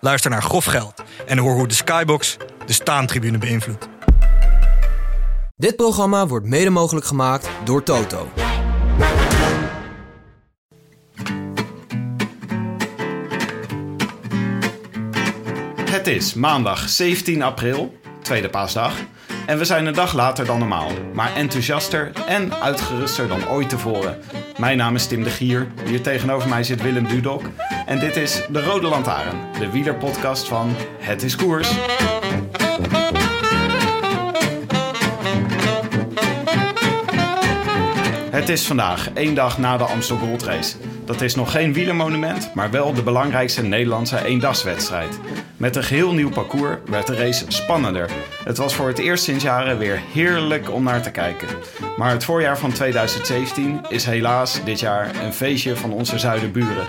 Luister naar Grof Geld en hoor hoe de Skybox de staantribune beïnvloedt. Dit programma wordt mede mogelijk gemaakt door Toto. Het is maandag 17 april, tweede paasdag. En we zijn een dag later dan normaal, maar enthousiaster en uitgeruster dan ooit tevoren. Mijn naam is Tim de Gier, hier tegenover mij zit Willem Dudok. En dit is De Rode Lantaarn, de wielerpodcast van Het is Koers. Het is vandaag, één dag na de Amstel Gold Race. Dat is nog geen wielermonument, maar wel de belangrijkste Nederlandse eendagswedstrijd. Met een geheel nieuw parcours werd de race spannender. Het was voor het eerst sinds jaren weer heerlijk om naar te kijken. Maar het voorjaar van 2017 is helaas dit jaar een feestje van onze zuidenburen.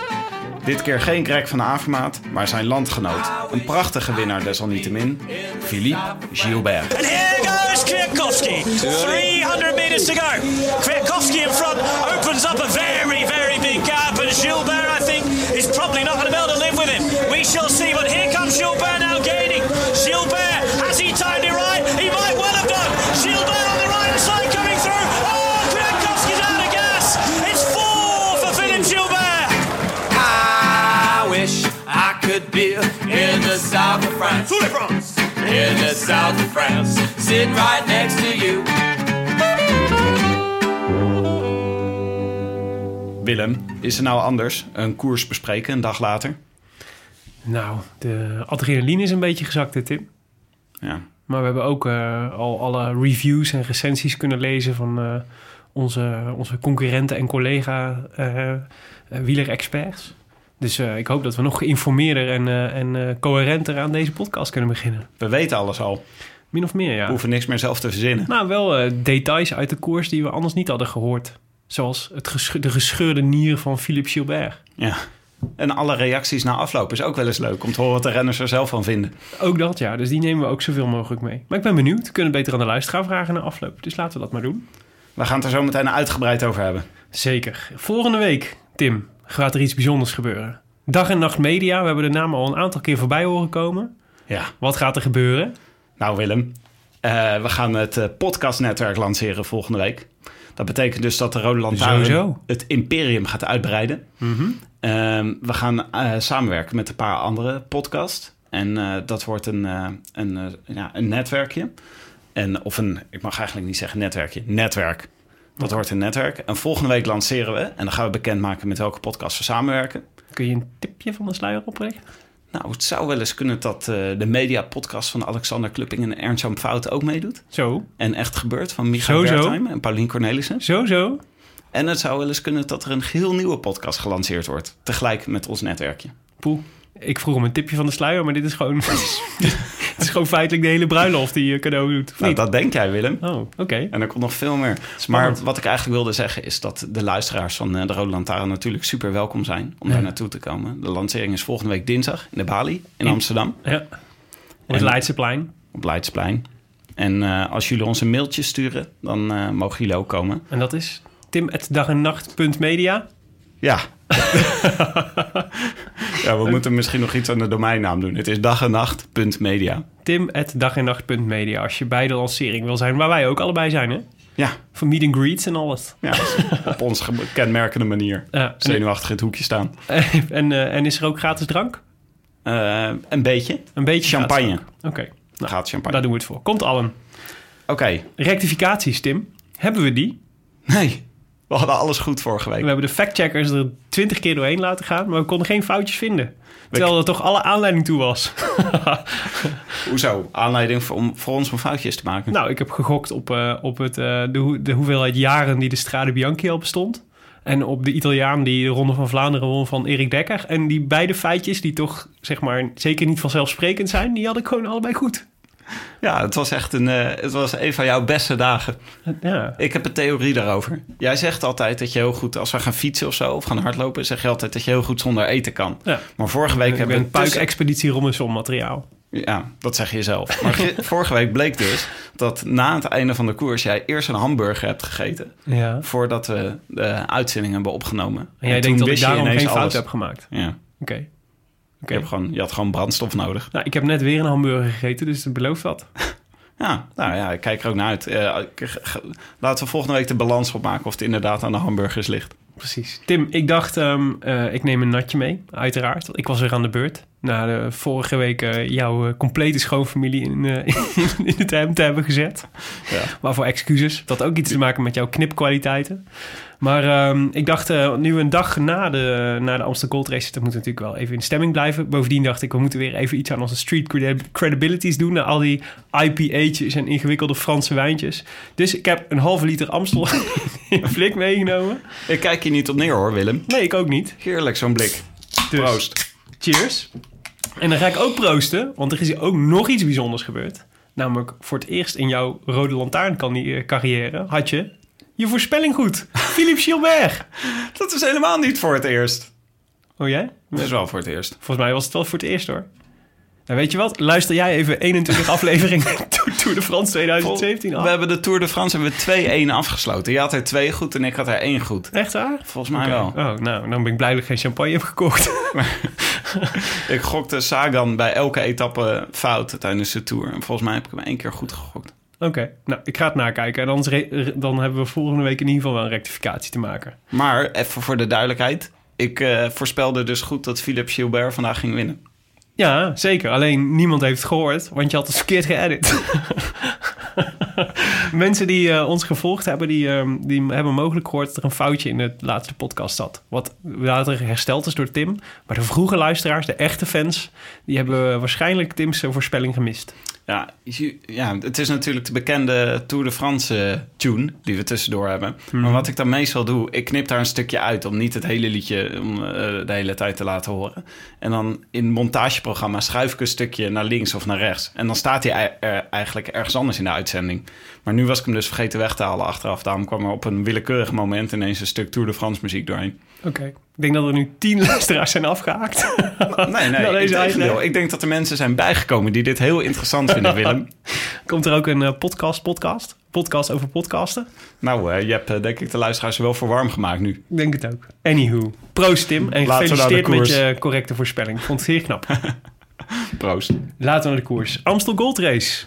Dit keer geen Greg van Avermaat, maar zijn landgenoot. Een prachtige winnaar desalniettemin, Philippe Gilbert. And here goes Kwiatkowski. 300 meters to go. Kwiatkowski in front opens up a very, very big gap. And Gilbert, I think, is probably not going to be able to live with him. We shall see. But here comes Gilbert now gaining. Gilbert, has he timed it right? He might well have done. Gilbert on the right side coming through. Oh, Kwiatkowski's out of gas. It's four for Philippe Gilbert. I wish I could be in the south of France. In the south of France, sitting right next to you. Willem, is er nou anders een koers bespreken een dag later? Nou, de adrenaline is een beetje gezakt, hè, Tim. Ja. Maar we hebben ook eh, al alle reviews en recensies kunnen lezen van eh, onze, onze concurrenten en collega eh, wielerexperts. Dus ik hoop dat we nog geïnformeerder en, en coherenter aan deze podcast kunnen beginnen. We weten alles al. Min of meer, We ja. hoeven niks meer zelf te verzinnen. Nou, wel details uit de koers die we anders niet hadden gehoord. Zoals het gesche- de gescheurde nier van Philippe Gilbert. Ja. En alle reacties na afloop is ook wel eens leuk om te horen wat de renners er zelf van vinden. Ook dat, ja. Dus die nemen we ook zoveel mogelijk mee. Maar ik ben benieuwd. We kunnen beter aan de luisteraar vragen na afloop. Dus laten we dat maar doen. We gaan het er zo meteen uitgebreid over hebben. Zeker. Volgende week, Tim, gaat er iets bijzonders gebeuren. Dag en Nacht Media. We hebben de naam al een aantal keer voorbij horen komen. Ja. Wat gaat er gebeuren? Nou Willem, eh, we gaan het eh, podcastnetwerk lanceren volgende week. Dat betekent dus dat de Rode Lantaarn het imperium gaat uitbreiden. Ehm, we gaan eh, samenwerken met een paar andere podcasts. En eh, dat wordt een, eh, een, ja, een netwerkje. En, of een, ik mag eigenlijk niet zeggen netwerkje, netwerk. Dat wordt een netwerk. En volgende week lanceren we. En dan gaan we bekendmaken met welke podcast we samenwerken. Kun je een tipje van de sluier oprichten? Nou, het zou wel eens kunnen dat eh, de media-podcast van Alexander Klupping en Ernst-Jan Fout ook meedoet. Zo, En Echt Gebeurd van Michael. Wertheim en Paulien Cornelissen. zo, zo. En het zou wel eens kunnen dat er een geheel nieuwe podcast gelanceerd wordt. Tegelijk met ons netwerkje. Poeh. Ik vroeg om een tipje van de sluier, maar dit is gewoon... het is gewoon feitelijk de hele bruiloft die je cadeau doet. Nou, dat denk jij, Willem. Oh, oké. En er komt nog veel meer. Maar wat ik eigenlijk wilde zeggen is dat de luisteraars van eh, de Rode Lantaarn natuurlijk super welkom zijn om Ja. daar naartoe te komen. De lancering is volgende week dinsdag in de Bali in Amsterdam Ja. Op het Leidseplein. op Leidsplein. En eh, als jullie ons een mailtje sturen, dan eh, mogen jullie ook komen. En dat is tim.dagennacht.media. Ja. ja, we moeten misschien nog iets aan de domeinnaam doen. Het is dag en nacht.media. tim.dagennacht.media. Als je bij de lancering wil zijn, waar wij ook allebei zijn, hè? Ja, Voor meet and greets en alles. ja op onze ge- kenmerkende manier. Ja, en, Zenuwachtig in het hoekje staan. en, eh, en is er ook gratis drank? Eh, een beetje. Een beetje Champagne. Oké, nou, Gaat champagne. daar doen we het voor. Komt allen. Oké. Rectificaties, Tim. Hebben we die? Nee, we hadden alles goed vorige We week. hebben de factcheckers er twintig keer doorheen laten gaan, maar we konden geen foutjes vinden. Terwijl er toch alle aanleiding toe was. Hoezo? Aanleiding voor, om, voor ons om foutjes te maken. nou, ik heb gegokt op, eh, op het, eh, de, de hoeveelheid jaren die de Strade Bianchi al bestond. En op de Italiaan die de Ronde van Vlaanderen won van Erik Dekker. En die beide feitjes, die toch zeg maar zeker niet vanzelfsprekend zijn, die had ik gewoon allebei goed. Ja, het was echt een, eh, het was een van jouw beste dagen. Ja, Ik heb een theorie daarover. Jij zegt altijd dat je heel goed, als we gaan fietsen of zo, of gaan hardlopen, zeg je altijd dat je heel goed zonder eten kan. ja. Maar vorige week ik hebben ben we tussen- puik-expeditie Robinson materiaal. Ja, dat zeg je zelf. Maar ge- vorige week bleek dus dat na het einde van de koers jij eerst een hamburger hebt gegeten. Ja. Voordat we de uitzending hebben opgenomen. En jij denkt dat ik daarom geen fout heb gemaakt. Ja, Oké. Je, Oké. hebt gewoon, je had gewoon brandstof nodig. Nou, ik heb net weer een hamburger gegeten, dus het belooft wat. Ja, nou ja, ik kijk er ook naar uit. Eh, laten we volgende week de balans opmaken of het inderdaad aan de hamburgers ligt. Precies. Tim, ik dacht, ehm, eh, ik neem een natje mee, uiteraard. Ik was weer aan de beurt. Na de vorige week jouw eh, complete schoonfamilie in, eh, in, in het hemd te hebben gezet. Ja. Waarvoor excuses. Dat had ook iets te maken met jouw knipkwaliteiten. Maar ehm, ik dacht, eh, nu een dag na de, na de Amsterdam Gold Race... dat moet natuurlijk wel even in stemming blijven. Bovendien dacht ik, we moeten weer even iets aan onze street credi- credibilities doen... na al die IPA'tjes en ingewikkelde Franse wijntjes. Dus ik heb een halve liter Amstel in een blik meegenomen. Ik kijk hier niet op neer hoor, Willem. Nee, ik ook niet. Heerlijk zo'n blik. Dus, Proost. Cheers. En dan ga ik ook proosten, want er is hier ook nog iets bijzonders gebeurd. Namelijk voor het eerst in jouw Rode Lantaarn carrière had je je voorspelling goed. Philippe Gilbert. Dat is helemaal niet voor het eerst. Oh jij? Dat is wel voor het eerst. Volgens mij was het wel voor het eerst hoor. Nou, weet je wat? Luister jij even 21 afleveringen Tour- de France 2017 af. We hebben de Tour de France hebben we 2-1 afgesloten. Je had er twee goed en ik had er één goed. Echt waar? Volgens mij wel. Oh, nou, dan ben ik blij dat ik geen champagne heb gekocht. Ik gokte Sagan bij elke etappe fout tijdens de Tour. En volgens mij heb ik hem één keer goed gegokt. Oké, nou, ik ga het nakijken. En anders dan hebben we volgende week in ieder geval wel een rectificatie te maken. Maar even voor de duidelijkheid. Ik eh, voorspelde dus goed dat Philippe Gilbert vandaag ging winnen. Ja, zeker. Alleen niemand heeft het gehoord, want je had het verkeerd geëdit. Mensen die eh, ons gevolgd hebben, die, ehm, die hebben mogelijk gehoord dat er een foutje in de laatste podcast zat. Wat later hersteld is door Tim. Maar de vroege luisteraars, de echte fans, die hebben waarschijnlijk Tim's voorspelling gemist. Ja, ja, het is natuurlijk de bekende Tour de France eh, tune die we tussendoor hebben. Maar wat ik dan meestal doe, ik knip daar een stukje uit om niet het hele liedje om, eh, de hele tijd te laten horen. En dan in montageprogramma schuif ik een stukje naar links of naar rechts. En dan staat hij er eigenlijk ergens anders in de uitzending. Maar nu was ik hem dus vergeten weg te halen achteraf. Daarom kwam er op een willekeurig moment ineens een stuk Tour de France muziek doorheen. Oké. Ik denk dat er nu tien luisteraars zijn afgehaakt. Nee, nee, ik denk dat er mensen zijn bijgekomen die dit heel interessant vinden, Willem. Komt er ook een eh, podcast, podcast? Podcast over podcasten? Nou, eh, je hebt eh, denk ik de luisteraars wel voor warm gemaakt nu. Ik denk het ook. Anywho. Proost Tim en Laten gefeliciteerd met je correcte voorspelling. Ik vond het zeer knap. Proost. Laten we naar de koers. Amstel Gold Race.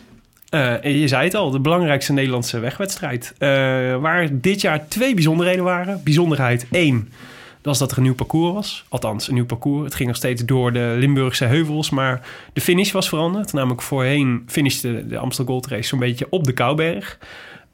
Je zei het al, de belangrijkste Nederlandse wegwedstrijd. Waar dit jaar twee bijzonderheden waren. Bijzonderheid 1 was dat er een nieuw parcours was. Althans, een nieuw parcours. Het ging nog steeds door de Limburgse heuvels. Maar de finish was veranderd. Namelijk voorheen finishte de Amstel Gold Race zo'n beetje op de Kouberg.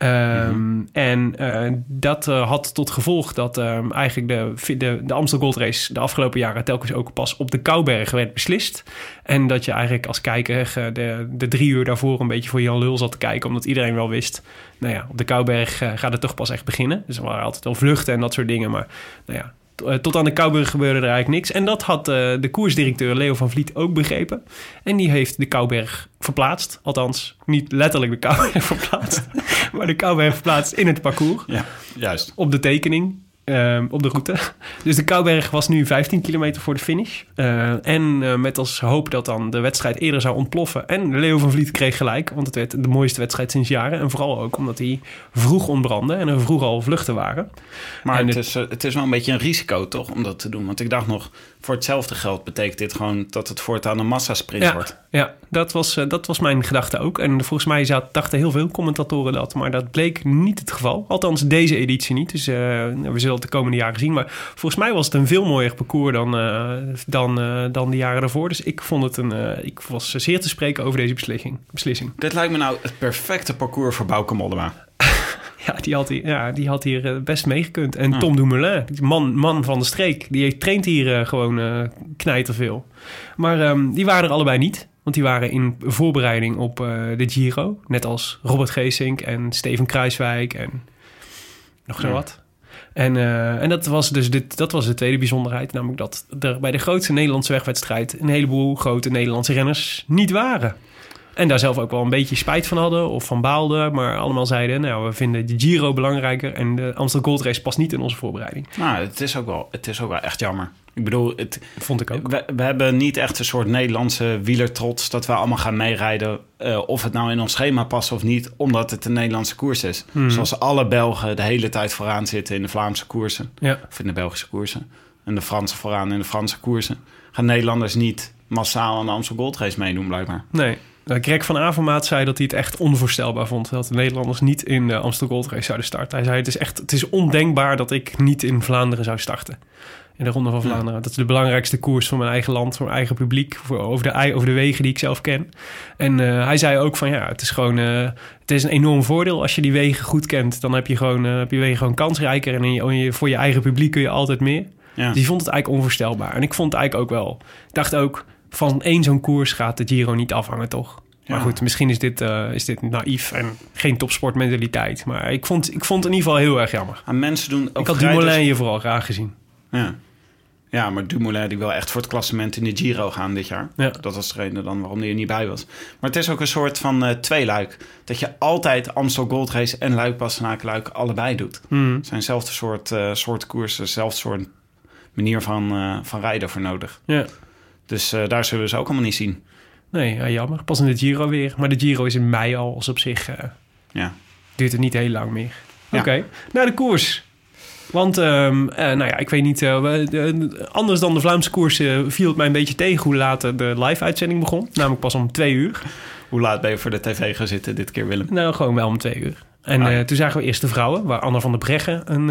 Ehm, En eh, dat eh, had tot gevolg dat ehm, eigenlijk de, de, de Amstel Gold Race de afgelopen jaren telkens ook pas op de Kouberg werd beslist. En dat je eigenlijk als kijker eh, de, de drie uur daarvoor een beetje voor Jan Lul zat te kijken, omdat iedereen wel wist, nou ja, op de Kouberg gaat het toch pas echt beginnen. Dus er waren altijd wel vluchten en dat soort dingen, maar nou ja, tot aan de Kouberg gebeurde er eigenlijk niks. En dat had eh, de koersdirecteur Leo van Vliet ook begrepen. En die heeft de Kouberg verplaatst. Althans, niet letterlijk de Kouberg verplaatst, maar de Kouberg verplaatst in het parcours Ja, juist. op de tekening. Ehm, op de route. Dus de Kouberg was nu 15 kilometer voor de finish. Eh, en eh, met als hoop dat dan de wedstrijd eerder zou ontploffen. En Leo van Vliet kreeg gelijk, want het werd de mooiste wedstrijd sinds jaren. En vooral ook omdat hij vroeg ontbrandde en er vroeg al vluchten waren. Maar En het, het- is, eh, het is wel een beetje een risico, toch, om dat te doen. Want ik dacht nog, voor hetzelfde geld betekent dit gewoon dat het voortaan een massasprint Ja, wordt. ja dat, was, dat was mijn gedachte ook. En volgens mij zat- dachten heel veel commentatoren dat. Maar dat bleek niet het geval. Althans, deze editie niet. Dus we zullen de komende jaren zien. Maar volgens mij was het een veel mooier parcours dan, eh, dan, eh, dan de jaren daarvoor. Dus ik vond het een. eh, ik was zeer te spreken over deze beslissing. beslissing. Dit lijkt me nou het perfecte parcours voor Bauke Mollema. Ja, die had hier, ja, die had hier best meegekund. En Tom Dumoulin, man, man van de streek, die traint hier gewoon knijterveel. Maar ehm, die waren er allebei niet. Want die waren in voorbereiding op de Giro. Net als Robert Geesink en Steven Kruiswijk en nog zo wat. En, eh, en dat was dus dit, dat was de tweede bijzonderheid. Namelijk dat er bij de grootste Nederlandse wegwedstrijd... een heleboel grote Nederlandse renners niet waren. En daar zelf ook wel een beetje spijt van hadden of van baalden. Maar allemaal zeiden, nou, we vinden de Giro belangrijker... en de Amsterdam Gold Race past niet in onze voorbereiding. Nou, het is ook wel, het is ook wel echt jammer. Ik bedoel, het, Vond ik ook. we, we hebben niet echt een soort Nederlandse wielertrots... dat we allemaal gaan meerijden eh, of het nou in ons schema past of niet... omdat het een Nederlandse koers is. Zoals alle Belgen de hele tijd vooraan zitten in de Vlaamse koersen... Ja. of in de Belgische koersen... en de Fransen vooraan in de Franse koersen... gaan Nederlanders niet massaal aan de Amstel Gold Race meedoen, blijkbaar. Nee. Nou, Greg van Avermaat zei dat hij het echt onvoorstelbaar vond... dat de Nederlanders niet in de Amsterdam Gold Race zouden starten. Hij zei, het is echt het is ondenkbaar dat ik niet in Vlaanderen zou starten. In de Ronde van Vlaanderen. Dat is de belangrijkste koers van mijn eigen land, voor mijn eigen publiek... Voor, over, de, over de wegen die ik zelf ken. En eh, hij zei ook van, ja, het is gewoon... eh, het is een enorm voordeel als je die wegen goed kent. Dan heb je, gewoon, eh, heb je wegen gewoon kansrijker... en in je- voor je eigen publiek kun je altijd meer. Ja. Dus die vond het eigenlijk onvoorstelbaar. En ik vond het eigenlijk ook wel... Ik dacht ook, van één zo'n koers gaat de Giro niet afhangen, toch? Maar goed, misschien is dit, eh, is dit naïef en geen topsportmentaliteit. Maar ik vond, ik vond het in ieder geval heel erg jammer. Aan mensen doen ook ik had rijders- Dumoulin hier vooral graag gezien. Ja. ja, maar Dumoulin die wil echt voor het klassement in de Giro gaan dit jaar. Ja. Dat was de reden dan waarom hij er niet bij was. Maar het is ook een soort van eh tweeluik. Dat je altijd Amstel Gold Race en Luik Bastenaken Luik allebei doet. Hmm. Het zijn dezelfde soort, eh, soort koersen, dezelfde soort manier van, van rijden voor nodig. Ja. Dus eh, daar zullen we ze ook allemaal niet zien. Nee, ja, jammer. Pas in de Giro weer. Maar de Giro is in mei al, dus op zich eh, Ja. duurt het niet heel lang meer. Ja. Oké, naar de koers. Want, ehm, eh, nou ja, ik weet niet... anders dan de Vlaamse koers viel het mij een beetje tegen... hoe laat de live-uitzending begon. Namelijk pas om twee uur. Hoe laat ben je voor de tv gaan zitten dit keer, Willem? Nou, gewoon wel om twee uur. En Ah, toen zagen we eerst de vrouwen... waar Anna van der Breggen een,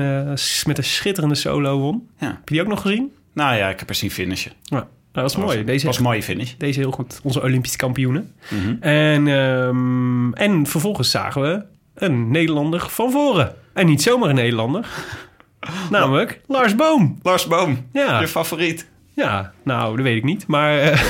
met een schitterende solo won. Ja. Heb je die ook nog gezien? Nou ja, ik heb er zien finishen. Ja, dat was mooi. Deze, was een mooie finish. deze heel goed. Onze Olympische kampioenen. Mhm. En, ehm, en vervolgens zagen we een Nederlander van voren. En niet zomaar een Nederlander. Namelijk Lars Boom. Lars Boom, Ja. je favoriet. Ja, nou, dat weet ik niet. Maar eh,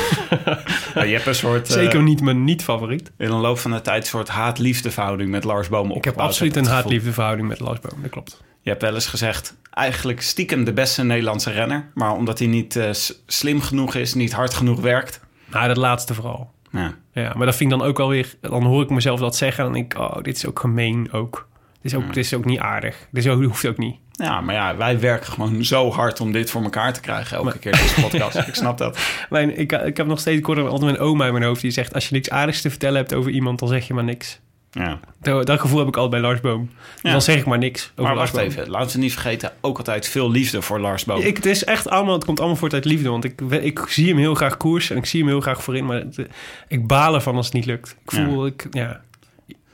Ja, je hebt een soort... eh, zeker niet mijn niet-favoriet. in de loop van de tijd een soort haat-liefde verhouding met Lars Boom Ik heb absoluut een het gevoel. haat-liefde verhouding met Lars Boom. Dat klopt. Je hebt wel eens gezegd, eigenlijk stiekem de beste Nederlandse renner. Maar omdat hij niet eh, slim genoeg is, niet hard genoeg werkt. Nou, dat laatste vooral. Ja, Ja, maar dat vind ik dan ook wel weer... Dan hoor ik mezelf dat zeggen en dan denk ik... Oh, dit is ook gemeen ook. Dit is ook, dit is ook niet aardig. Dit is ook, hoeft ook niet. ja maar ja, wij werken gewoon zo hard om dit voor elkaar te krijgen. Elke keer deze podcast. ik snap dat. Mijn, ik, ik heb nog steeds... Hoor altijd mijn oma in mijn hoofd die zegt... Als je niks aardigs te vertellen hebt over iemand, dan zeg je maar niks. Ja. Dat, dat gevoel heb ik altijd bij Lars Boom. Dus Ja. Dan zeg ik maar niks over Maar Lars wacht Boom. even, laten we niet vergeten. Ook altijd veel liefde voor Lars Boom. Ik, het is echt allemaal, het komt allemaal voort uit liefde. Want ik, ik zie hem heel graag koers en ik zie hem heel graag voorin. Maar het- ik baal ervan als het niet lukt. Ik voel, ik, ja.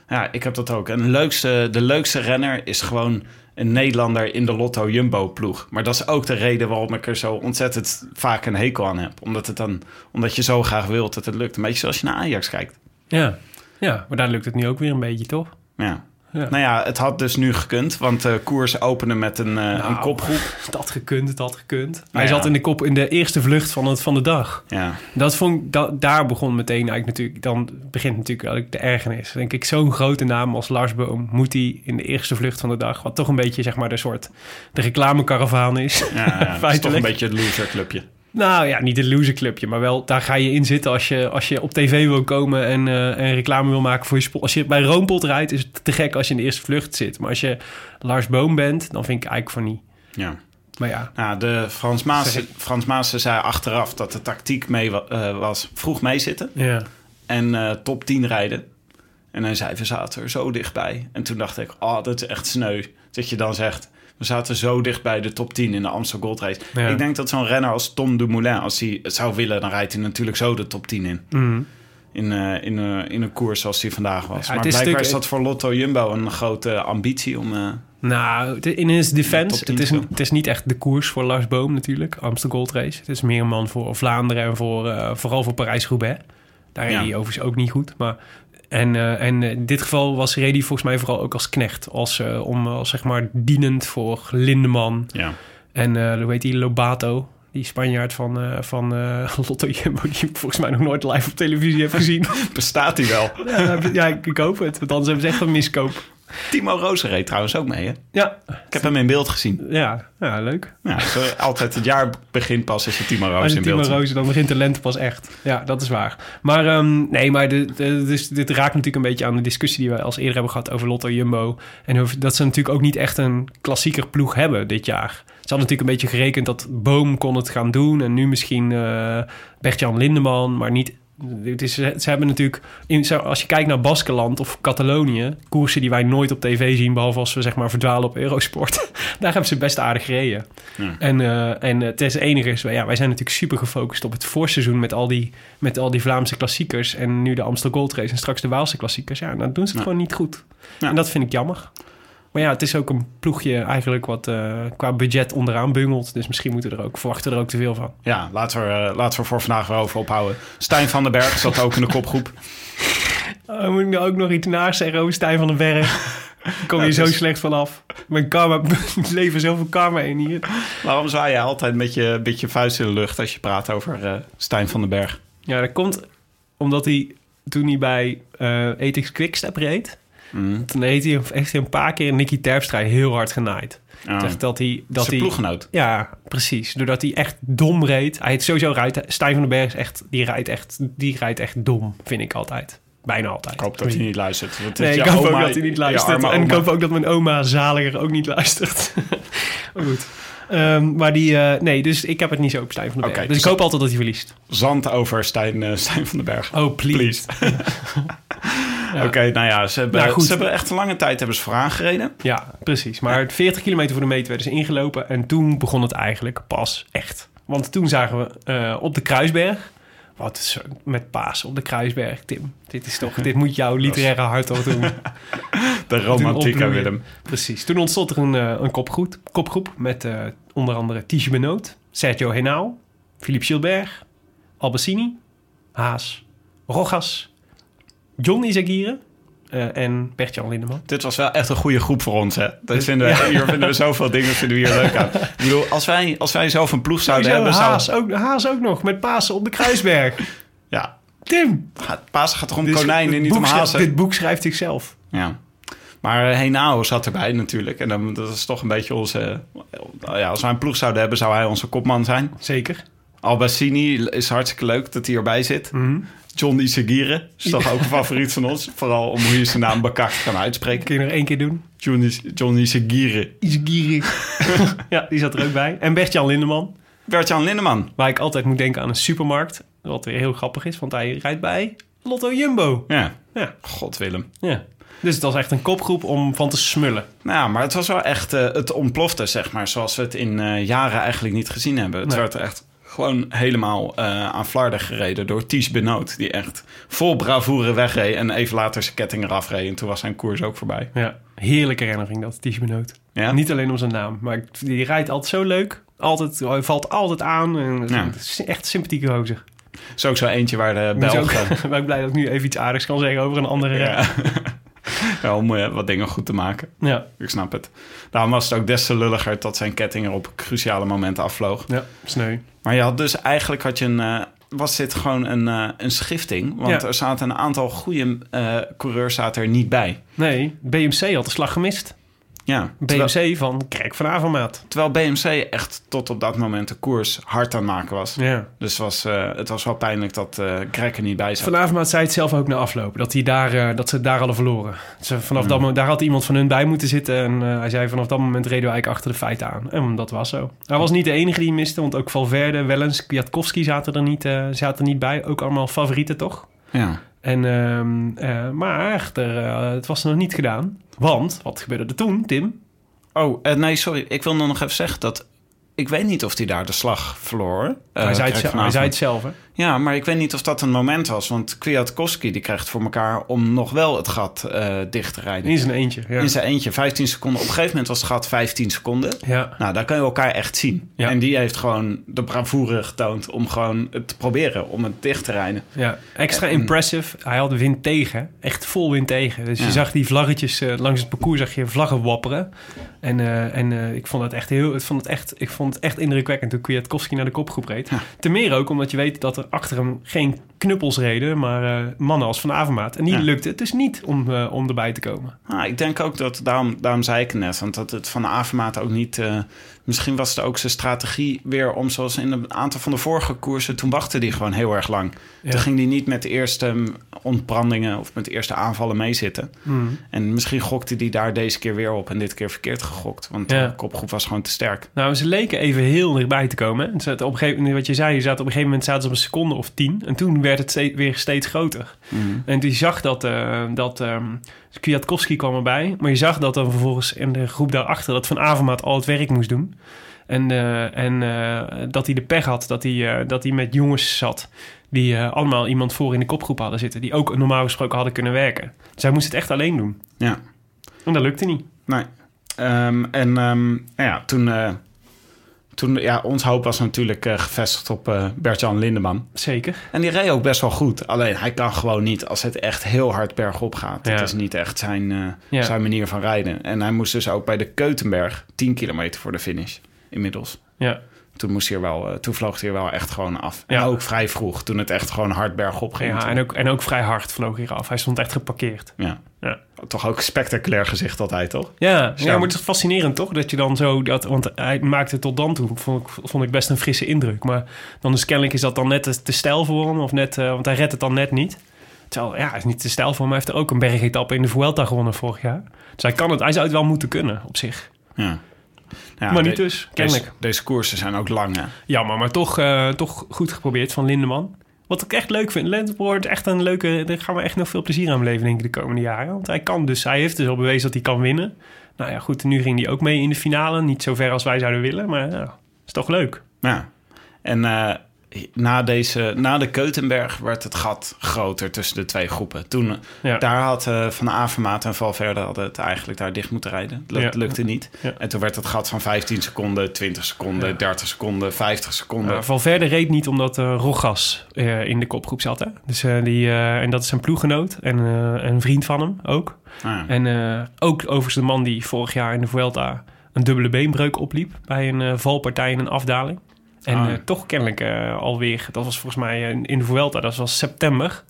Ja, ik heb dat ook. En de leukste, de leukste renner is gewoon een Nederlander in de Lotto Jumbo ploeg. Maar dat is ook de reden waarom ik er zo ontzettend vaak een hekel aan heb. Omdat, het dan, omdat je zo graag wilt dat het lukt. Een beetje zoals je naar Ajax kijkt. Ja. Ja, maar daar lukt het nu ook weer een beetje, toch? Ja. Ja. Nou ja, het had dus nu gekund, want de koers openen met een, eh, een Nou, kopgroep. Het had gekund, het had gekund. Hij ja. zat in de kop in de eerste vlucht van, het, van de dag. Ja. Dat vond ik, dat, daar begon meteen eigenlijk natuurlijk, dan begint natuurlijk eigenlijk de ergernis. Denk ik, zo'n grote naam als Lars Boom moet hij in de eerste vlucht van de dag, wat toch een beetje zeg maar de soort de reclamekaravaan is. Ja, ja, dat is toch een beetje het loserclubje. Nou ja, niet het loserclubje, maar wel daar ga je in zitten als je, als je op tv wil komen en, eh, en reclame wil maken voor je sport. Als je bij Roompot rijdt, is het te gek als je in de eerste vlucht zit. Maar als je Lars Boom bent, dan vind ik eigenlijk van niet. Ja. Maar ja, Nou, de Frans Maas, Frans Maas zei achteraf dat de tactiek mee eh, was vroeg meezitten ja. en eh, top 10 rijden. En hij zei, we zaten er zo dichtbij. En toen dacht ik, oh, dat is echt sneu. Dat je dan zegt, we zaten zo dicht bij de top 10 in de Amstel Gold Race. Ja. Ik denk dat zo'n renner als Tom Dumoulin, als hij het zou willen, dan rijdt hij natuurlijk zo de top 10 in. Mhm. In, eh, in, eh, in een koers zoals die vandaag was. Ja, maar blijkbaar stuk- is dat voor Lotto Jumbo een grote ambitie om... eh, Nou, in his defense, Top 10 het is, het is niet echt de koers voor Lars Boom natuurlijk, Amsterdam Gold Race. Het is meer een man voor Vlaanderen en voor, vooral voor Parijs-Roubaix. Daar reed Ja. hij overigens ook niet goed. Maar, en, eh, en in dit geval was reed hij volgens mij vooral ook als knecht. Als, eh, om, als zeg maar dienend voor Lindeman ja. en eh hoe heet die, Lobato. Die Spanjaard van, eh, van eh, Lotto Jumbo, die ik volgens mij nog nooit live op televisie heb gezien. Bestaat hij wel? ja, ja, ik, ik hoop het, want anders hebben ze echt een miskoop. Timo Roos reed trouwens ook mee, hè? Ja, Ik heb hem in beeld gezien. ja, ja leuk. Ja, altijd het jaar begint pas als je Timo Roos in Timo beeld ziet. Roos, dan begint de lente pas echt. Ja, dat is waar. Maar um, nee, maar de, de, dus dit raakt natuurlijk een beetje aan de discussie die we als eerder hebben gehad over Lotto Jumbo. En dat ze natuurlijk ook niet echt een klassieker ploeg hebben dit jaar. Ze hadden natuurlijk een beetje gerekend dat Boom kon het gaan doen. En nu misschien uh, Bert-Jan Lindeman, maar niet het is, ze hebben natuurlijk, in, als je kijkt naar Baskeland of Catalonië, koersen die wij nooit op tv zien, behalve als we zeg maar verdwalen op Eurosport, daar hebben ze best aardig gereden. Ja. En, uh, en het is enige is, ja, wij zijn natuurlijk super gefocust op het voorseizoen met al die, met al die Vlaamse klassiekers en nu de Amstel Gold Race en straks de Waalse klassiekers. Ja, dan doen ze het ja. gewoon niet goed. En dat vind ik jammer. Maar ja, het is ook een ploegje eigenlijk wat uh, qua budget onderaan bungelt. Dus misschien moeten we er ook, verwachten er ook te veel van. Ja, laten we, uh, laten we voor vandaag weer over ophouden. Stijn van den Berg zat ook in de kopgroep. Uh, moet ik nou ook nog iets naast zeggen over Stijn van den Berg? Kom hier zo slecht vanaf. Mijn karma, ik leven zoveel karma in hier. Waarom zwaai je altijd met je, met je vuist in de lucht als je praat over uh, Stijn van den Berg? Ja, dat komt omdat hij toen hij bij uh, Ethics Quickstep reed... Mm. Toen heeft hij, heeft hij een paar keer Nicky Terpstra heel hard genaaid. Zegt dat hij, dat Zijn hij, ploeggenoot. Ja, precies. Doordat hij echt dom reed. Hij het sowieso rijdt. Stijn van den Berg is echt, die rijdt echt, die rijdt echt dom, vind ik altijd. Bijna altijd. Ik hoop dat hij niet luistert. Want nee, ik hoop oma- ook dat hij niet luistert. En ik hoop ook dat mijn oma zaliger ook niet luistert. maar goed. Ehm, maar die, eh, nee, dus ik heb het niet zo op Stijn van den Berg. Dus ik dus- hoop altijd dat hij verliest. Zand over Stijn, eh, Stijn van den Berg. Oh, please. Oké, nou ja, ze hebben, Nou, goed. ze hebben echt een lange tijd hebben ze vooraan gereden. Ja, precies. Maar 40 kilometer voor de meet werden ze ingelopen. En toen begon het eigenlijk pas echt. Want toen zagen we eh, op de Kruisberg... Wat is er met paas op de Kruisberg, Tim? Dit is toch, dit moet jouw literaire hart toch doen. De romantiek. Willem. Precies. Toen ontstond er een, eh, een kopgroep, kopgroep met eh, onder andere Tige Benoot, Sergio Henao, Philippe Gilbert, Albassini, Haas, Rogas, John Izagirre eh, en Bert-Jan Lindeman. Dit was wel echt een goede groep voor ons, hè? Dat vinden we, Hier vinden we zoveel dingen vinden we hier leuk aan. Ik bedoel, als wij, als wij zelf een ploeg zouden hebben... Haas, Zou, ook, Haas ook nog, met Pasen op de Kruisberg. ja, Tim! Paas gaat toch om konijnen, dit niet om hazen? Dit boek schrijft zichzelf. Ja. Maar uh, Henao zat erbij natuurlijk. En dan, dat is toch een beetje onze... ja, als wij een ploeg zouden hebben, zou hij onze kopman zijn. Zeker. Albassini is hartstikke leuk dat hij erbij zit. Mhm. John Isagire is toch ook een favoriet van ons. Vooral om hoe je zijn naam bekakt kan uitspreken. Kun je nog één keer doen? John, Is- John Isagire. Ja, die zat er ook bij. En Bert-Jan Lindeman. Bert-Jan Lindeman. Waar ik altijd moet denken aan een supermarkt. Wat weer heel grappig is, want hij rijdt bij Lotto Jumbo. Ja. Ja, God Willem. ja. Dus het was echt een kopgroep om van te smullen. Nou, maar het was wel echt... eh, het ontplofte, zeg maar. Zoals we het in eh, jaren eigenlijk niet gezien hebben. Het Nee. werd echt gewoon helemaal eh, aan flarden gereden door Ties Benoot. Die echt vol bravoure wegreed. En even later zijn ketting eraf reed. En toen was zijn koers ook voorbij. Ja, heerlijke herinnering dat, Ties Benoot. Ja? Niet alleen om zijn naam, maar die rijdt altijd zo leuk. Altijd, hij valt altijd aan. En Ja. Is echt sympathieke gozer. is ook zo eentje waar de Ik ben, ook, Belgen... ben ik blij dat ik nu even iets aardigs kan zeggen over een andere. Ja. ja, om eh, wat dingen goed te maken. Ja, Ik snap het. Daarom was het ook des te lulliger dat zijn ketting er op cruciale momenten afvloog. ja, sneu. Maar je had dus eigenlijk had je een, eh, was dit gewoon een, eh, een schifting. Want Ja. er zaten een aantal goede eh, coureurs zaten er niet bij. Nee, BMC had de slag gemist. Ja, terwijl, BMC van Krek van Avermaat. terwijl BMC echt tot op dat moment de koers hard aan het maken was. Ja. Dus het was, eh, het was wel pijnlijk dat Greg er niet bij zat. Van Avermaat zei het zelf ook na afloop. Dat, hij daar, eh, dat ze daar hadden verloren. Ze, vanaf dat moment, daar had iemand van hun bij moeten zitten. En hij zei vanaf dat moment reden we eigenlijk achter de feiten aan. En dat was zo. Hij was niet de enige die miste. Want ook Valverde, Wellens, Kwiatkowski zaten er niet, zaten niet bij. Ook allemaal favorieten toch? Ja. En, ehm, eh, maar echter, het was nog niet gedaan. Want, wat gebeurde er toen, Tim? Oh, eh, nee, sorry. Ik wil nog even zeggen dat... Ik weet niet of hij daar de slag verloor. eh, hij, zei het, hij zei het zelf, hè? Ja, maar ik weet niet of dat een moment was. Want Kwiatkowski die krijgt voor elkaar om nog wel het gat eh, dicht te rijden. In zijn eentje, ja. In zijn eentje, 15 seconden. Op een gegeven moment was het gat 15 seconden. Ja, Nou, daar kan je elkaar echt zien. Ja. En die heeft gewoon de bravoure getoond om gewoon het te proberen om het dicht te rijden. ja. extra En- impressive. Hij had wind tegen. Echt vol wind tegen. Dus Ja. je zag die vlaggetjes eh, langs het parcours zag je vlaggen wapperen. En, eh, en ik vond het echt heel... Ik vond het echt, ik vond het echt indrukwekkend toen Kwiatkowski naar de kopgroep reed. Ja. Ten meer ook omdat je weet dat er achter hem geen knuppels reden, maar eh, mannen als Van Avermaat. En die Ja. lukte het dus niet om, eh, om erbij te komen. Ah, ik denk ook dat, daarom, daarom zei ik het net, want dat het van de Avermaat ook niet... eh, misschien was het ook zijn strategie weer om, zoals in een aantal van de vorige koersen... toen wachtte hij gewoon heel erg lang. Ja. Toen ging hij niet met de eerste mm, ontbrandingen of met de eerste aanvallen meezitten. Hmm. En misschien gokte hij daar deze keer weer op en dit keer verkeerd gegokt. Want Ja. de kopgroep was gewoon te sterk. Nou, ze leken even heel dichtbij te komen. hè. Ze zaten op een gegeven moment, wat je zei, je zat op een gegeven moment zaten ze op een seconde of tien. En toen werd het steeds, weer steeds groter. En die zag dat, eh dat ehm Kwiatkowski kwam erbij. Maar je zag dat dan vervolgens in de groep daarachter... dat Van Avermaat al het werk moest doen. En, eh, en eh, dat hij de pech had dat hij, dat hij met jongens zat... die allemaal iemand voor in de kopgroep hadden zitten... die ook normaal gesproken hadden kunnen werken. Dus hij moest het echt alleen doen. Ja, En dat lukte niet. nee. Ehm, en ehm, nou ja, toen... toen ja, ons hoop was natuurlijk eh, gevestigd op eh Bert-Jan Lindeman. Zeker. En die reed ook best wel goed. Alleen hij kan gewoon niet als het echt heel hard bergop gaat. Ja. Dat is niet echt zijn, eh, Ja. zijn manier van rijden. En hij moest dus ook bij de Keutenberg 10 kilometer voor de finish. Inmiddels. Ja. Toen, moest hij er wel, eh, toen vloog hij er wel echt gewoon af. Ja. En ook vrij vroeg, toen het echt gewoon hard bergop ging. Ja, en ook, en ook vrij hard vloog hij af. Hij stond echt geparkeerd. ja. Ja. Toch ook spectaculair gezicht altijd, toch? Ja, ja, maar het is fascinerend toch? Dat je dan zo... Dat, want hij maakte tot dan toe, vond ik, vond ik best een frisse indruk. Maar dan is kennelijk is dat dan net te, te stijl voor hem. Of net, eh, want hij redt het dan net niet. Terwijl, ja, hij is niet te stijl voor hem. Hij heeft er ook een bergetappe in de Vuelta gewonnen vorig jaar. Dus hij, kan het, hij zou het wel moeten kunnen op zich. Ja. Ja, maar niet de- dus, kennelijk. Deze, deze koersen zijn ook lang, hè? Jammer, maar toch, eh, toch goed geprobeerd van Lindeman. Wat ik echt leuk vind. Lens wordt echt een leuke... Daar gaan we echt nog veel plezier aan beleven, denk ik, de komende jaren. Want hij kan dus... Hij heeft dus al bewezen dat hij kan winnen. Nou ja, goed. Nu ging hij ook mee in de finale. Niet zo ver als wij zouden willen, maar ja, is toch leuk. Ja. En eh, na, deze, na de Keutenberg werd het gat groter tussen de twee groepen. Toen, Ja. Daar had eh, Van Avermaat en Valverde hadden het eigenlijk daar dicht moeten rijden. Dat Ja. lukte niet. Ja. En toen werd het gat van 15 seconden, 20 seconden, 30 seconden, 50 seconden. Uh, Valverde reed niet omdat uh, Rogas uh, in de kopgroep zat. Hè? Dus, uh, die, uh, en dat is een ploeggenoot en uh, een vriend van hem ook. Ah. En uh, ook overigens de man die vorig jaar in de Vuelta een dubbele beenbreuk opliep... bij een uh, valpartij in een afdaling. En Ah. uh, toch kennelijk uh, alweer, dat was volgens mij uh, in de Vuelta, dat was september.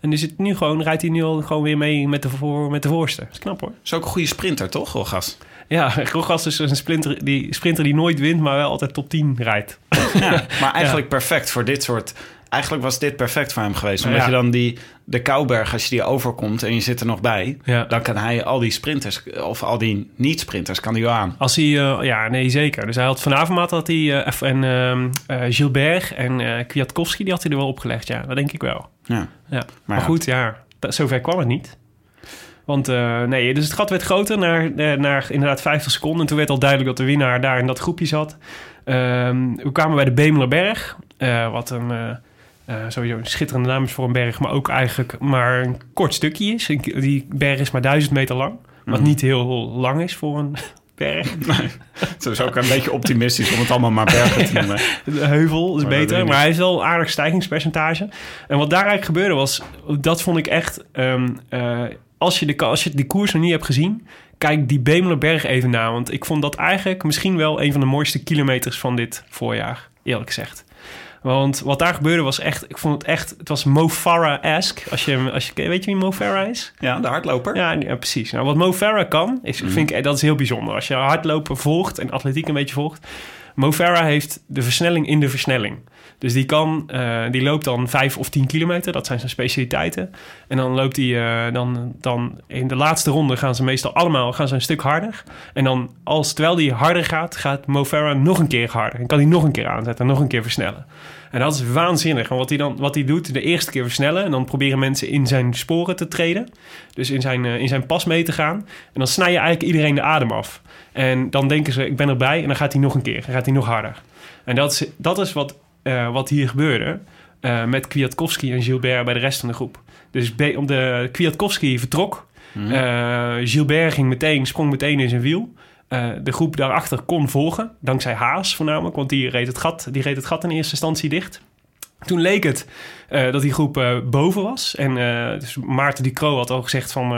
En is het nu gewoon, rijdt hij nu al gewoon weer mee met de, voor, met de voorste. Dat is knap hoor. Is ook een goede sprinter, toch, Rogas? Ja, Rogas is een sprinter die, sprinter die nooit wint, maar wel altijd top 10 rijdt. Ja, maar eigenlijk ja. perfect voor dit soort... Eigenlijk was dit perfect voor hem geweest. Omdat Ja. je dan die, de Kouberg, als je die overkomt en je zit er nog bij... Dan kan hij al die sprinters, of al die niet-sprinters, kan hij wel aan. Als hij, uh, ja, nee, zeker. Dus hij had vanavond had hij uh, en uh, Gilbert en Kwiatkowski, die had hij er wel opgelegd. Ja, dat denk ik wel. Ja. Ja. Maar, Maar goed, ja, dat, zover kwam het niet. Want uh, nee, dus het gat werd groter naar, uh, naar inderdaad 50 seconden. En toen werd al duidelijk dat de winnaar daar in dat groepje zat. Um, we kwamen bij de Bemelerberg, uh, wat een... Uh, sowieso een schitterende naam is voor een berg, maar ook eigenlijk maar een kort stukje is. Die berg is maar duizend meter lang, wat Mhm. niet heel lang is voor een berg. Nee, het is ook een beetje optimistisch om het allemaal maar bergen te noemen. De heuvel is Maar beter, maar hij heeft wel een aardig stijgingspercentage. En wat daar eigenlijk gebeurde was, dat vond ik echt... Um, uh, als, je de, als je die koers nog niet hebt gezien, kijk die Bemelerberg even na. Want ik vond dat eigenlijk misschien wel een van de mooiste kilometers van dit voorjaar, eerlijk gezegd. Want wat daar gebeurde was echt, ik vond het echt, het was Mo Farah-esque. Als je, als je, weet je wie Mo Farah is? Ja, de hardloper. Ja, ja precies. Nou, wat Mo Farah kan, is, Mhm. vind ik, dat is heel bijzonder. Als je hardlopen volgt en atletiek een beetje volgt. Mo Farah heeft de versnelling in de versnelling. Dus die, kan, uh, die loopt dan 5 of 10 kilometer. Dat zijn zijn specialiteiten. En dan loopt hij uh, dan, dan in de laatste ronde gaan ze meestal allemaal gaan ze een stuk harder. En dan als terwijl hij harder gaat, gaat Mo nog een keer harder. En kan hij nog een keer aanzetten en nog een keer versnellen. En dat is waanzinnig. En wat hij dan wat hij doet, de eerste keer versnellen. En dan proberen mensen in zijn sporen te treden. Dus in zijn, uh, in zijn pas mee te gaan. En dan snij je eigenlijk iedereen de adem af. En dan denken ze, ik ben erbij. En dan gaat hij nog een keer. Dan gaat hij nog harder. En dat is, dat is wat, uh, wat hier gebeurde. Uh, met Kwiatkowski en Gilbert bij de rest van de groep. Dus op de Kwiatkowski vertrok. Mm. Uh, Gilbert ging meteen, sprong meteen in zijn wiel. De groep daarachter kon volgen, dankzij Haas voornamelijk, want die reed het gat, die reed het gat in eerste instantie dicht. Toen leek het uh, dat die groep uh, boven was. En uh, dus Maarten Ducro had al gezegd van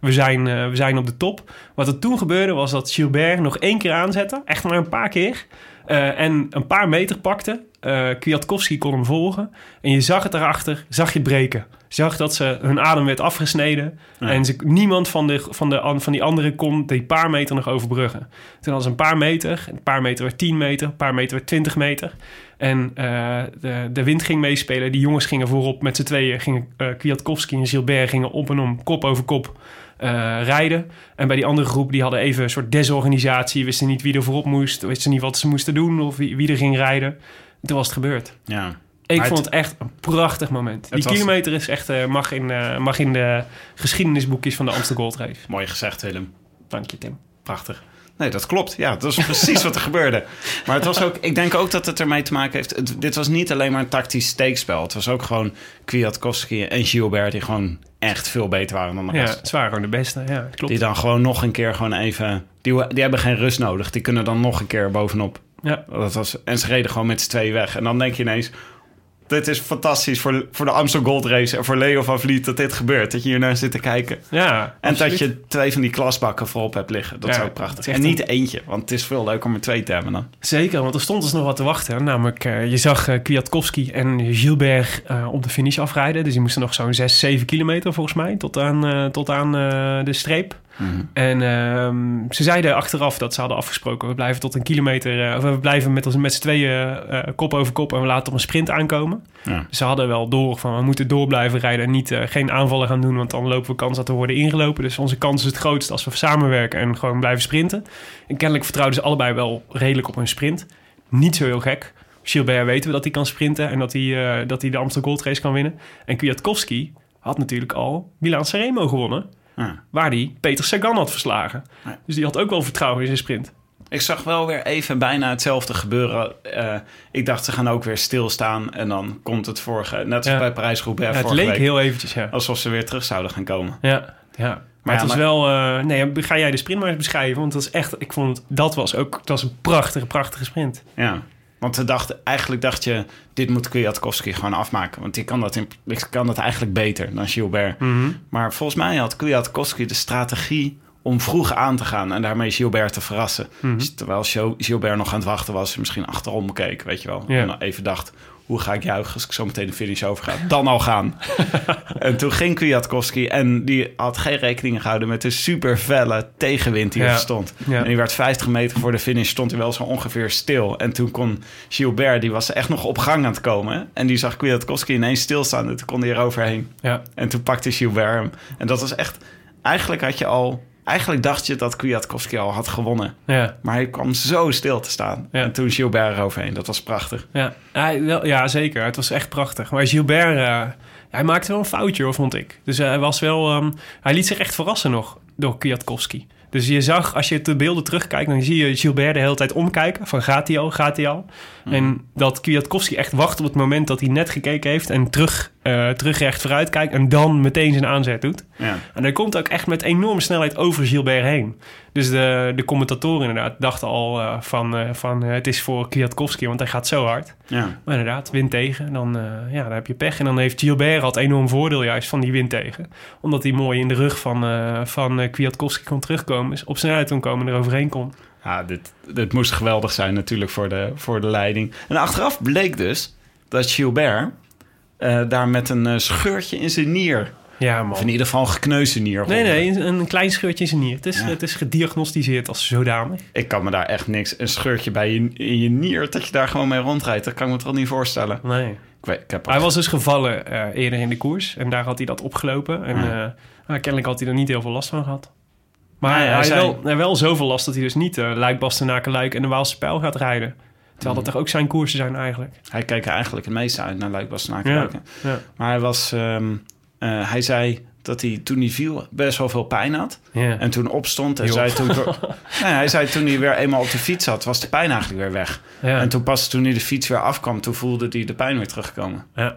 we, zijn, we zijn op de top. Wat er toen gebeurde was dat Gilbert nog één keer aanzette. Echt maar een paar keer. en een paar meter pakte. Eh Kwiatkowski kon hem volgen. En je zag het erachter, zag je breken. Zag dat ze hun adem werd afgesneden. Ja. En ze, niemand van, de, van, de, an- van die anderen kon die paar meter nog overbruggen. Toen hadden ze een paar meter. Een paar meter werd 10 meter. Een paar meter werd 20 meter. En eh, de, de wind ging meespelen. Die jongens gingen voorop met z'n tweeën. Gingen, eh Kwiatkowski en Gilbert gingen op en om, kop over kop rijden. En bij die andere groep, die hadden even een soort desorganisatie. Wisten niet wie er voorop moest. Wisten niet wat ze moesten doen of wie, wie er ging rijden. Toen was het gebeurd. Ja. Ik vond het- echt een prachtig moment. Die was- kilometer is echt, eh, mag, in, eh, mag in de geschiedenisboekjes van de Amsterdam Gold Race. Mooi gezegd, Willem. Dank je, Tim. Prachtig. Nee, dat klopt. Ja, dat is precies wat er gebeurde. Maar het was ook, ik denk ook dat het ermee te maken heeft. Het, dit was niet alleen maar een tactisch steekspel. Het was ook gewoon Kwiatkowski en Gilbert die gewoon echt veel beter waren dan de Ja, rest. het waren gewoon de beste. Ja, klopt. Die dan gewoon nog een keer gewoon even... Die, die hebben geen rust nodig. Die kunnen dan nog een keer bovenop. Ja, Dat was, en ze reden gewoon met z'n tweeën weg. En dan denk je ineens... Dit is fantastisch voor, voor de Amsterdam Gold Race en voor Leo van Vliet dat dit gebeurt. Dat je hier naar zit te kijken. ja En absoluut. dat je twee van die klasbakken voorop hebt liggen. Dat Ja, is ook prachtig. is En niet een- eentje, want het is veel leuker om er twee te hebben dan. Zeker, want er stond dus nog wat te wachten. Namelijk, eh, je zag eh, Kwiatkowski en Gilbert eh, op de finish afrijden. Dus die moesten nog zo'n 6, 7 kilometer volgens mij tot aan, tot aan de streep. En ehm, ze zeiden achteraf dat ze hadden afgesproken... we blijven tot een kilometer... eh, of we blijven met, met z'n tweeën eh, kop over kop... en we laten op een sprint aankomen. Ja. Ze hadden wel door van we moeten door blijven rijden... en niet, eh, geen aanvallen gaan doen... want dan lopen we kans dat we worden ingelopen. Dus onze kans is het grootst als we samenwerken... en gewoon blijven sprinten. En kennelijk vertrouwden ze allebei wel redelijk op hun sprint. Niet zo heel gek. Gilbert weten we dat hij kan sprinten... en dat hij, dat hij de Amsterdam Gold Race kan winnen. En Kwiatkowski had natuurlijk al Milan Sanremo gewonnen... Ja. waar hij Peter Sagan had verslagen. Ja. Dus die had ook wel vertrouwen in zijn sprint. Ik zag wel weer even bijna hetzelfde gebeuren. Eh, ik dacht, ze gaan ook weer stilstaan. En dan komt het vorige, net als Ja. bij Parijs-Roubaix het leek week. heel eventjes, ja. Alsof ze weer terug zouden gaan komen. Ja, ja. Maar, ja, het was maar- wel... eh, nee, ga jij de sprint maar eens beschrijven? Want dat is echt... Ik vond. Dat was ook... Het was een prachtige, prachtige sprint. Ja. Want we dachten, eigenlijk dacht je, dit moet Kwiatkowski gewoon afmaken. Want die kan dat, in, kan dat eigenlijk beter dan Gilbert. Maar volgens mij had Kwiatkowski de strategie om vroeg aan te gaan en daarmee Gilbert te verrassen. Dus terwijl Gil- Gilbert nog aan het wachten was, misschien achterom keek, weet je wel. Ja. En even dacht, hoe ga ik juichen als ik zo meteen de finish overga? Dan al gaan. en toen ging Kwiatkowski en die had geen rekening gehouden met de super felle tegenwind die Ja. er stond. Ja. En die werd 50 meter voor de finish, stond hij wel zo ongeveer stil. En toen kon Gilbert, die was echt nog op gang aan het komen. En die zag Kwiatkowski ineens stilstaan en toen kon hij eroverheen. Ja. En toen pakte Gilbert hem. En dat was echt... Eigenlijk had je al... Eigenlijk dacht je dat Kwiatkowski al had gewonnen. Ja. Maar hij kwam zo stil te staan. Ja. En toen Gilbert eroverheen. Dat was prachtig. Ja, hij, wel, ja, zeker. Het was echt prachtig. Maar Gilbert, eh, hij maakte wel een foutje, hoor, vond ik. Dus hij was wel... ehm, hij liet zich echt verrassen nog door Kwiatkowski. Dus je zag, als je de beelden terugkijkt... dan zie je Gilbert de hele tijd omkijken. Van gaat hij al, gaat hij al? En dat Kwiatkowski echt wacht op het moment dat hij net gekeken heeft... en terug, eh terug recht vooruit kijkt... en dan meteen zijn aanzet doet. Ja. En hij komt ook echt met enorme snelheid over Gilbert heen. Dus de, de commentatoren inderdaad dachten al eh, van, eh, van eh, het is voor Kwiatkowski, want hij gaat zo hard. Ja. Maar inderdaad, wind tegen, dan, ja, dan heb je pech. En dan heeft Gilbert had enorm voordeel juist van die wind tegen. Omdat hij mooi in de rug van, van Kwiatkowski kon terugkomen. Dus op snelheid kon komen en er overheen kon. Ja, dit, dit moest geweldig zijn natuurlijk voor de, voor de leiding. En achteraf bleek dus dat Gilbert... daar met een scheurtje in zijn nier... Ja, of in man. ieder geval een gekneusde nier... Nee, nee, een, een klein scheurtje in zijn nier. Het is, Ja. het is gediagnosticeerd als zodanig. Ik kan me daar echt niks... Een scheurtje bij je, in je nier, dat je daar gewoon mee rondrijdt... dat kan ik me toch niet voorstellen. Nee. Ik, weet, ik heb Hij was dus gevallen eh, eerder in de koers. En daar had hij dat opgelopen. En Ja. eh, nou, kennelijk had hij er niet heel veel last van gehad. Maar hij, hij zei- wel, hij wel zoveel last dat hij dus niet uh, Luik, Bastenaken, Luik en de Waalse Pijl gaat rijden. Terwijl dat toch ook zijn koersen zijn eigenlijk. Hij keek er eigenlijk het meeste uit naar Luik Bastenaken. Ja. Maar hij was... ehm, eh, hij zei dat hij toen hij viel best wel veel pijn had. Ja. En toen opstond en zei toen... nee, hij zei toen hij weer eenmaal op de fiets zat... was de pijn eigenlijk weer weg. ja. En toen pas toen hij de fiets weer afkwam... toen voelde hij de pijn weer terugkomen. ja.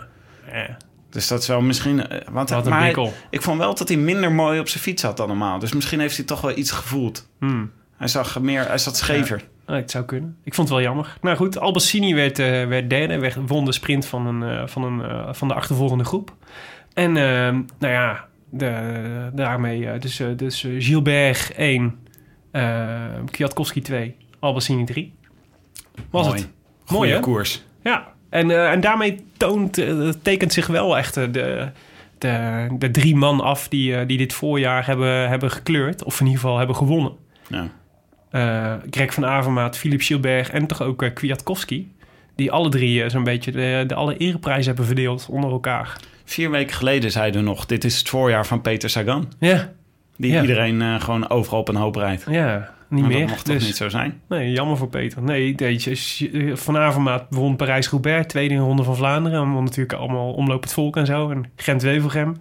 Ja. Dus dat is wel misschien... eh, want Wat een maar hij- ik vond wel dat hij minder mooi op zijn fiets zat dan normaal. Dus misschien heeft hij toch wel iets gevoeld. Hmm. Hij zag meer... Hij zat schever. Ah, het zou kunnen. Ik vond het wel jammer. Nou goed, Albassini werd, eh, werd derde. Werd, won de sprint van, een, eh, van, een, eh, van de achtervolgende groep. En eh, nou ja, de, daarmee... eh, dus, eh, dus eh, Gilbert 1, eh Kwiatkowski 2, Albassini 3. Was Mooi. het? Goeie Mooi, hè? koers. Ja, En, en daarmee toont, tekent zich wel echt de, de, de drie man af die, die dit voorjaar hebben, hebben gekleurd. Of in ieder geval hebben gewonnen. Ja. Greg van Avermaat, Philip Gilbert en toch ook Kwiatkowski. Die alle drie zo'n beetje de, de alle ereprijzen hebben verdeeld onder elkaar. Vier weken geleden zeiden we nog, dit is het voorjaar van Peter Sagan. Ja, Die Ja. iedereen eh, gewoon overal op een hoop rijdt. ja niet maar meer. dat mocht toch Dus- niet zo zijn? Nee, jammer voor Peter. Nee, deze eh, Van Avermaat won Parijs-Roubaix, tweede in de Ronde van Vlaanderen. En natuurlijk allemaal omlopend volk en zo. En Gent-Wevelgem.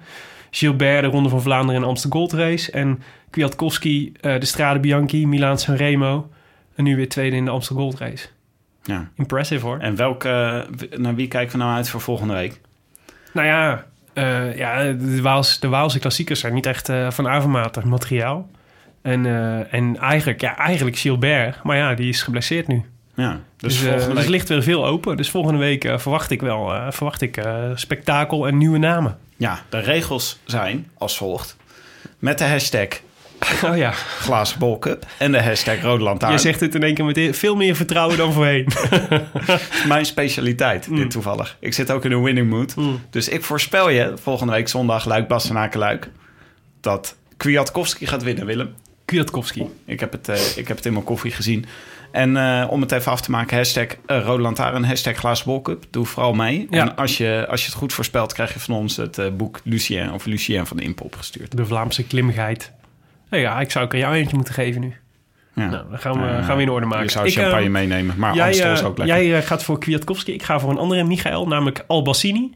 Gilbert de Ronde van Vlaanderen en Amsterdam Gold Race. En Kwiatkowski eh, de Strade Bianchi, Milaan Sanremo. En nu weer tweede in de Amsterdam Gold Race. Ja. Impressive hoor. En welke, naar wie kijken we nou uit voor volgende week? Nou ja, eh, ja de, Waals, de Waalse klassiekers zijn niet echt eh, van Avermaat materiaal. En, eh, en eigenlijk, ja, eigenlijk Gilbert. Maar ja, die is geblesseerd nu. Ja, dus, Dus, dus ligt weer veel open. Dus volgende week verwacht ik wel verwacht ik, spektakel en nieuwe namen. Ja, de regels zijn als volgt. Met de hashtag Oh ja, glazen en de hashtag rode lantaarn. je zegt het in één keer met veel meer vertrouwen dan voorheen. Mijn specialiteit, Mm. dit toevallig. Ik zit ook in een winning mood. Dus ik voorspel je volgende week zondag Luik Bastenaken Luik... dat Kwiatkowski gaat winnen, Willem. Kwiatkowski. Ik heb het, eh, ik heb het in mijn koffie gezien. En eh, om het even af te maken, hashtag uh, Rode Lantaarn, hashtag Glazen. Doe vooral mee. Ja. En als je, als je het goed voorspelt, krijg je van ons het boek Lucien of Lucien van de Impop gestuurd. De Vlaamse klimgeit. Nou ja, ik zou ook aan jou eentje moeten geven nu. Ja. Nou, dan gaan we, gaan we in orde maken. Je zou Ik, champagne eh, meenemen, maar jij, Amstel is eh, ook lekker. Jij eh, gaat voor Kwiatkowski. Ik ga voor een andere Michael, namelijk Albassini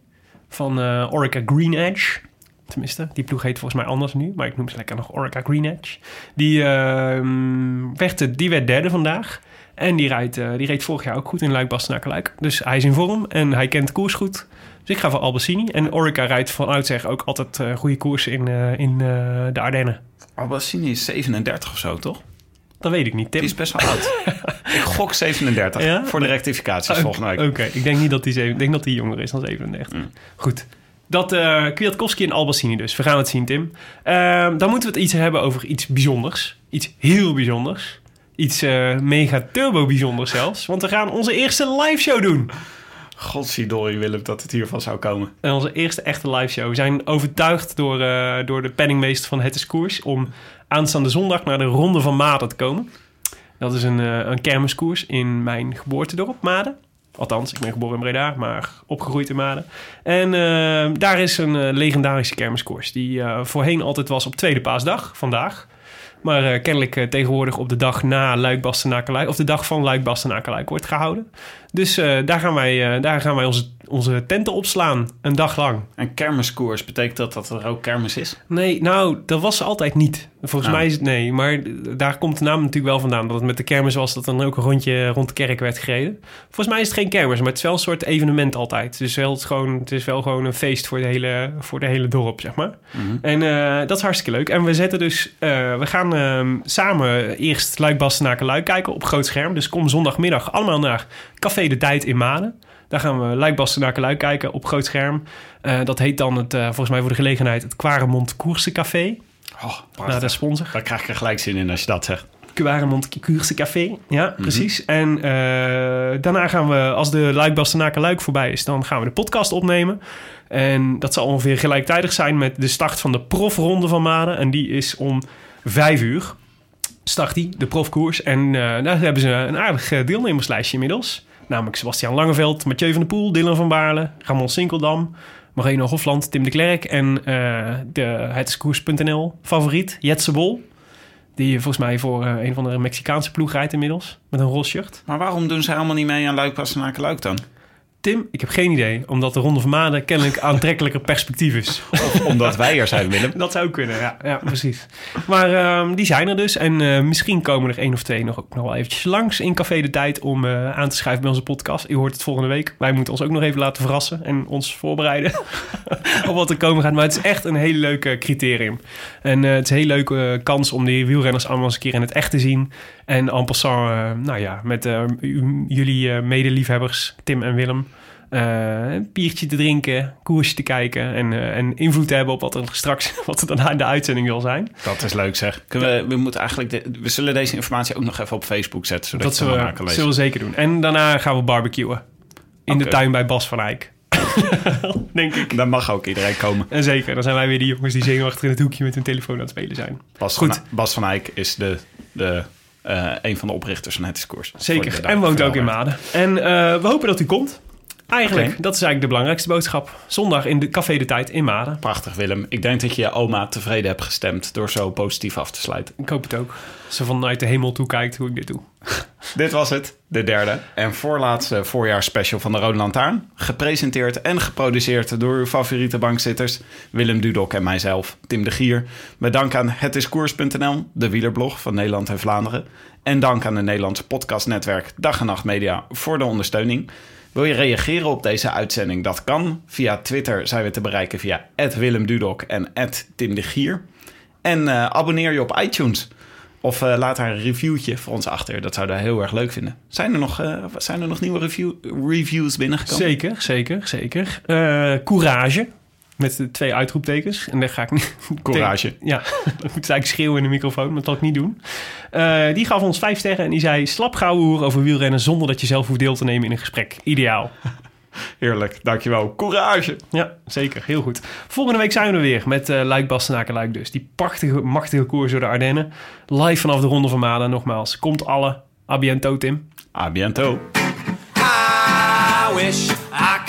van eh Orica Green Edge. Tenminste, die ploeg heet volgens mij anders nu, maar ik noem ze lekker nog Orica Green Edge. Die, ehm, die werd derde vandaag. En die, rijdt, die reed vorig jaar ook goed in Luik Bastenaken Luik. Dus hij is in vorm en hij kent de koers goed. Dus ik ga voor Albassini. En Orica rijdt vanuit zeg ook altijd goede koers in, in de Ardennen. Albassini is 37 of zo, toch? Dat weet ik niet, Tim. Die is best wel oud. ik gok 37 Ja? voor de rectificaties volgende week. Oké, ik denk niet dat hij ik denk dat hij jonger is dan 37. Mm. Goed. Dat eh Kwiatkowski en Albassini dus. We gaan het zien, Tim. Ehm, dan moeten we het iets hebben over iets bijzonders. Iets heel bijzonders. Iets eh, mega turbo bijzonders zelfs. Want we gaan onze eerste live show doen. Godzijdank Willem dat het hiervan zou komen. En onze eerste echte live show. We zijn overtuigd door, eh, door de penningmeester van Het is Koers... om aanstaande zondag naar de Ronde van Maden te komen. Dat is een, eh, een kermiskoers in mijn geboortedorp, Maden. Althans, ik ben geboren in Breda, maar opgegroeid in Maden. En eh, daar is een legendarische kermiskoers... die voorheen altijd was op tweede paasdag, vandaag... Maar kennelijk tegenwoordig op de dag na Luik of de dag van Luik wordt gehouden. Dus eh, daar gaan wij, eh, daar gaan wij onze, onze tenten opslaan, een dag lang. En kermiskoers, betekent dat dat er ook kermis is? Nee, nou, dat was ze altijd niet. Volgens Nou. mij is het nee. Maar daar komt de naam natuurlijk wel vandaan. Dat het met de kermis was dat er dan ook een rondje rond de kerk werd gereden. Volgens mij is het geen kermis, maar het is wel een soort evenement altijd. Dus wel, het, is gewoon, het is wel gewoon een feest voor de hele, voor de hele dorp, zeg maar. En eh, dat is hartstikke leuk. En we zetten dus... we gaan ehm, samen eerst Luik Bastenaken Luik kijken op groot scherm. Dus kom zondagmiddag allemaal naar Café de Tijd in Maden. Daar gaan we Luik Bastenaken Luik kijken op groot scherm. Eh, dat heet dan het, eh, volgens mij voor de gelegenheid het Quaremont Koersencafé. Oh, Nou, prachtig. de sponsor. Daar krijg ik er gelijk zin in als je dat zegt. Quaremont Koersencafé. Ja, Mhm. precies. En eh, daarna gaan we, als de Luik Bastenaken Luik voorbij is, dan gaan we de podcast opnemen. En dat zal ongeveer gelijktijdig zijn met de start van de profronde van Maden. En die is om vijf uur. Start die, de profkoers. En daar hebben ze een aardig deelnemerslijstje inmiddels. Namelijk Sebastian Langeveld, Mathieu van der Poel, Dylan van Baarle, Ramon Sinkeldam, Moreno Hofland, Tim de Klerk en eh de hetskoers.nl favoriet, Jetse Bol. Die volgens mij voor eh, een van de Mexicaanse ploeg rijdt inmiddels. Met een roze shirt. Maar waarom doen ze helemaal niet mee aan Luik Bastenaken Luik dan? Tim, ik heb geen idee. Omdat de Ronde van Maden kennelijk aantrekkelijker perspectief is. Of omdat wij er zijn, Willem. Dat zou kunnen, ja, ja precies. Maar ehm, die zijn er dus. En eh, misschien komen er één of twee nog, ook nog wel eventjes langs in Café de Tijd... om eh, aan te schrijven bij onze podcast. U hoort het volgende week. Wij moeten ons ook nog even laten verrassen en ons voorbereiden op wat er komen gaat. Maar het is echt een hele leuke criterium. En eh, het is een hele leuke eh, kans om die wielrenners allemaal eens een keer in het echt te zien. En en passant, eh, nou ja, met eh, jullie eh, medeliefhebbers, Tim en Willem... eh, een biertje te drinken, koersje te kijken en, eh, en invloed te hebben op wat er straks wat er daarna in de uitzending zal zijn. Dat is leuk zeg. Kunnen we, we, moeten eigenlijk de- we zullen deze informatie ook nog even op Facebook zetten, zodat Dat zullen we, zullen we zeker doen. En daarna gaan we barbecuen. in de tuin bij Bas van Eyck. Denk ik. Daar mag ook iedereen komen. En zeker, dan zijn wij weer die jongens die zenuwachtig in het hoekje met hun telefoon aan het spelen zijn. Bas, Goed. Van, Bas van Eyck is de, de, eh, een van de oprichters van Het. Voor Zeker. En woont ook in Maden. En we hopen dat u komt. Eigenlijk, dat is eigenlijk de belangrijkste boodschap. Zondag in de Café de Tijd in Maden. Prachtig, Willem. Ik denk dat je je oma tevreden hebt gestemd door zo positief af te sluiten. Ik hoop het ook. Ze vanuit de hemel toekijkt hoe ik dit doe. Dit was het, de derde en voorlaatste voorjaarsspecial van de Rode Lantaarn. Gepresenteerd en geproduceerd door uw favoriete bankzitters Willem Dudok en mijzelf, Tim de Gier. Met dank aan hetiskoers.nl, de wielerblog van Nederland en Vlaanderen. En dank aan het Nederlandse podcastnetwerk Dag en Nacht Media voor de ondersteuning. Wil je reageren op deze uitzending? Dat kan. Via Twitter zijn we te bereiken via Willem Dudok en Tim de Gier. En eh, abonneer je op iTunes. Of eh, laat daar een reviewtje voor ons achter. Dat zouden we heel erg leuk vinden. Zijn er nog, eh, zijn er nog nieuwe review, reviews binnengekomen? Zeker, zeker, zeker. Courage. Met de twee uitroeptekens. En daar ga ik niet... Courage. Ja, ik moet eigenlijk schreeuwen in de microfoon, maar dat zal ik niet doen. Eh, die gaf ons vijf sterren en die zei... slap gauw hoer over wielrennen zonder dat je zelf hoeft deel te nemen in een gesprek. Ideaal. Heerlijk, dankjewel. Courage. Ja, zeker. Heel goed. Volgende week zijn we er weer met eh Luik Bastenaken Luik dus. Die prachtige, machtige koers door de Ardennen. Live vanaf de Ronde van Maden nogmaals. Komt alle. A biento, Tim. A biento. I wish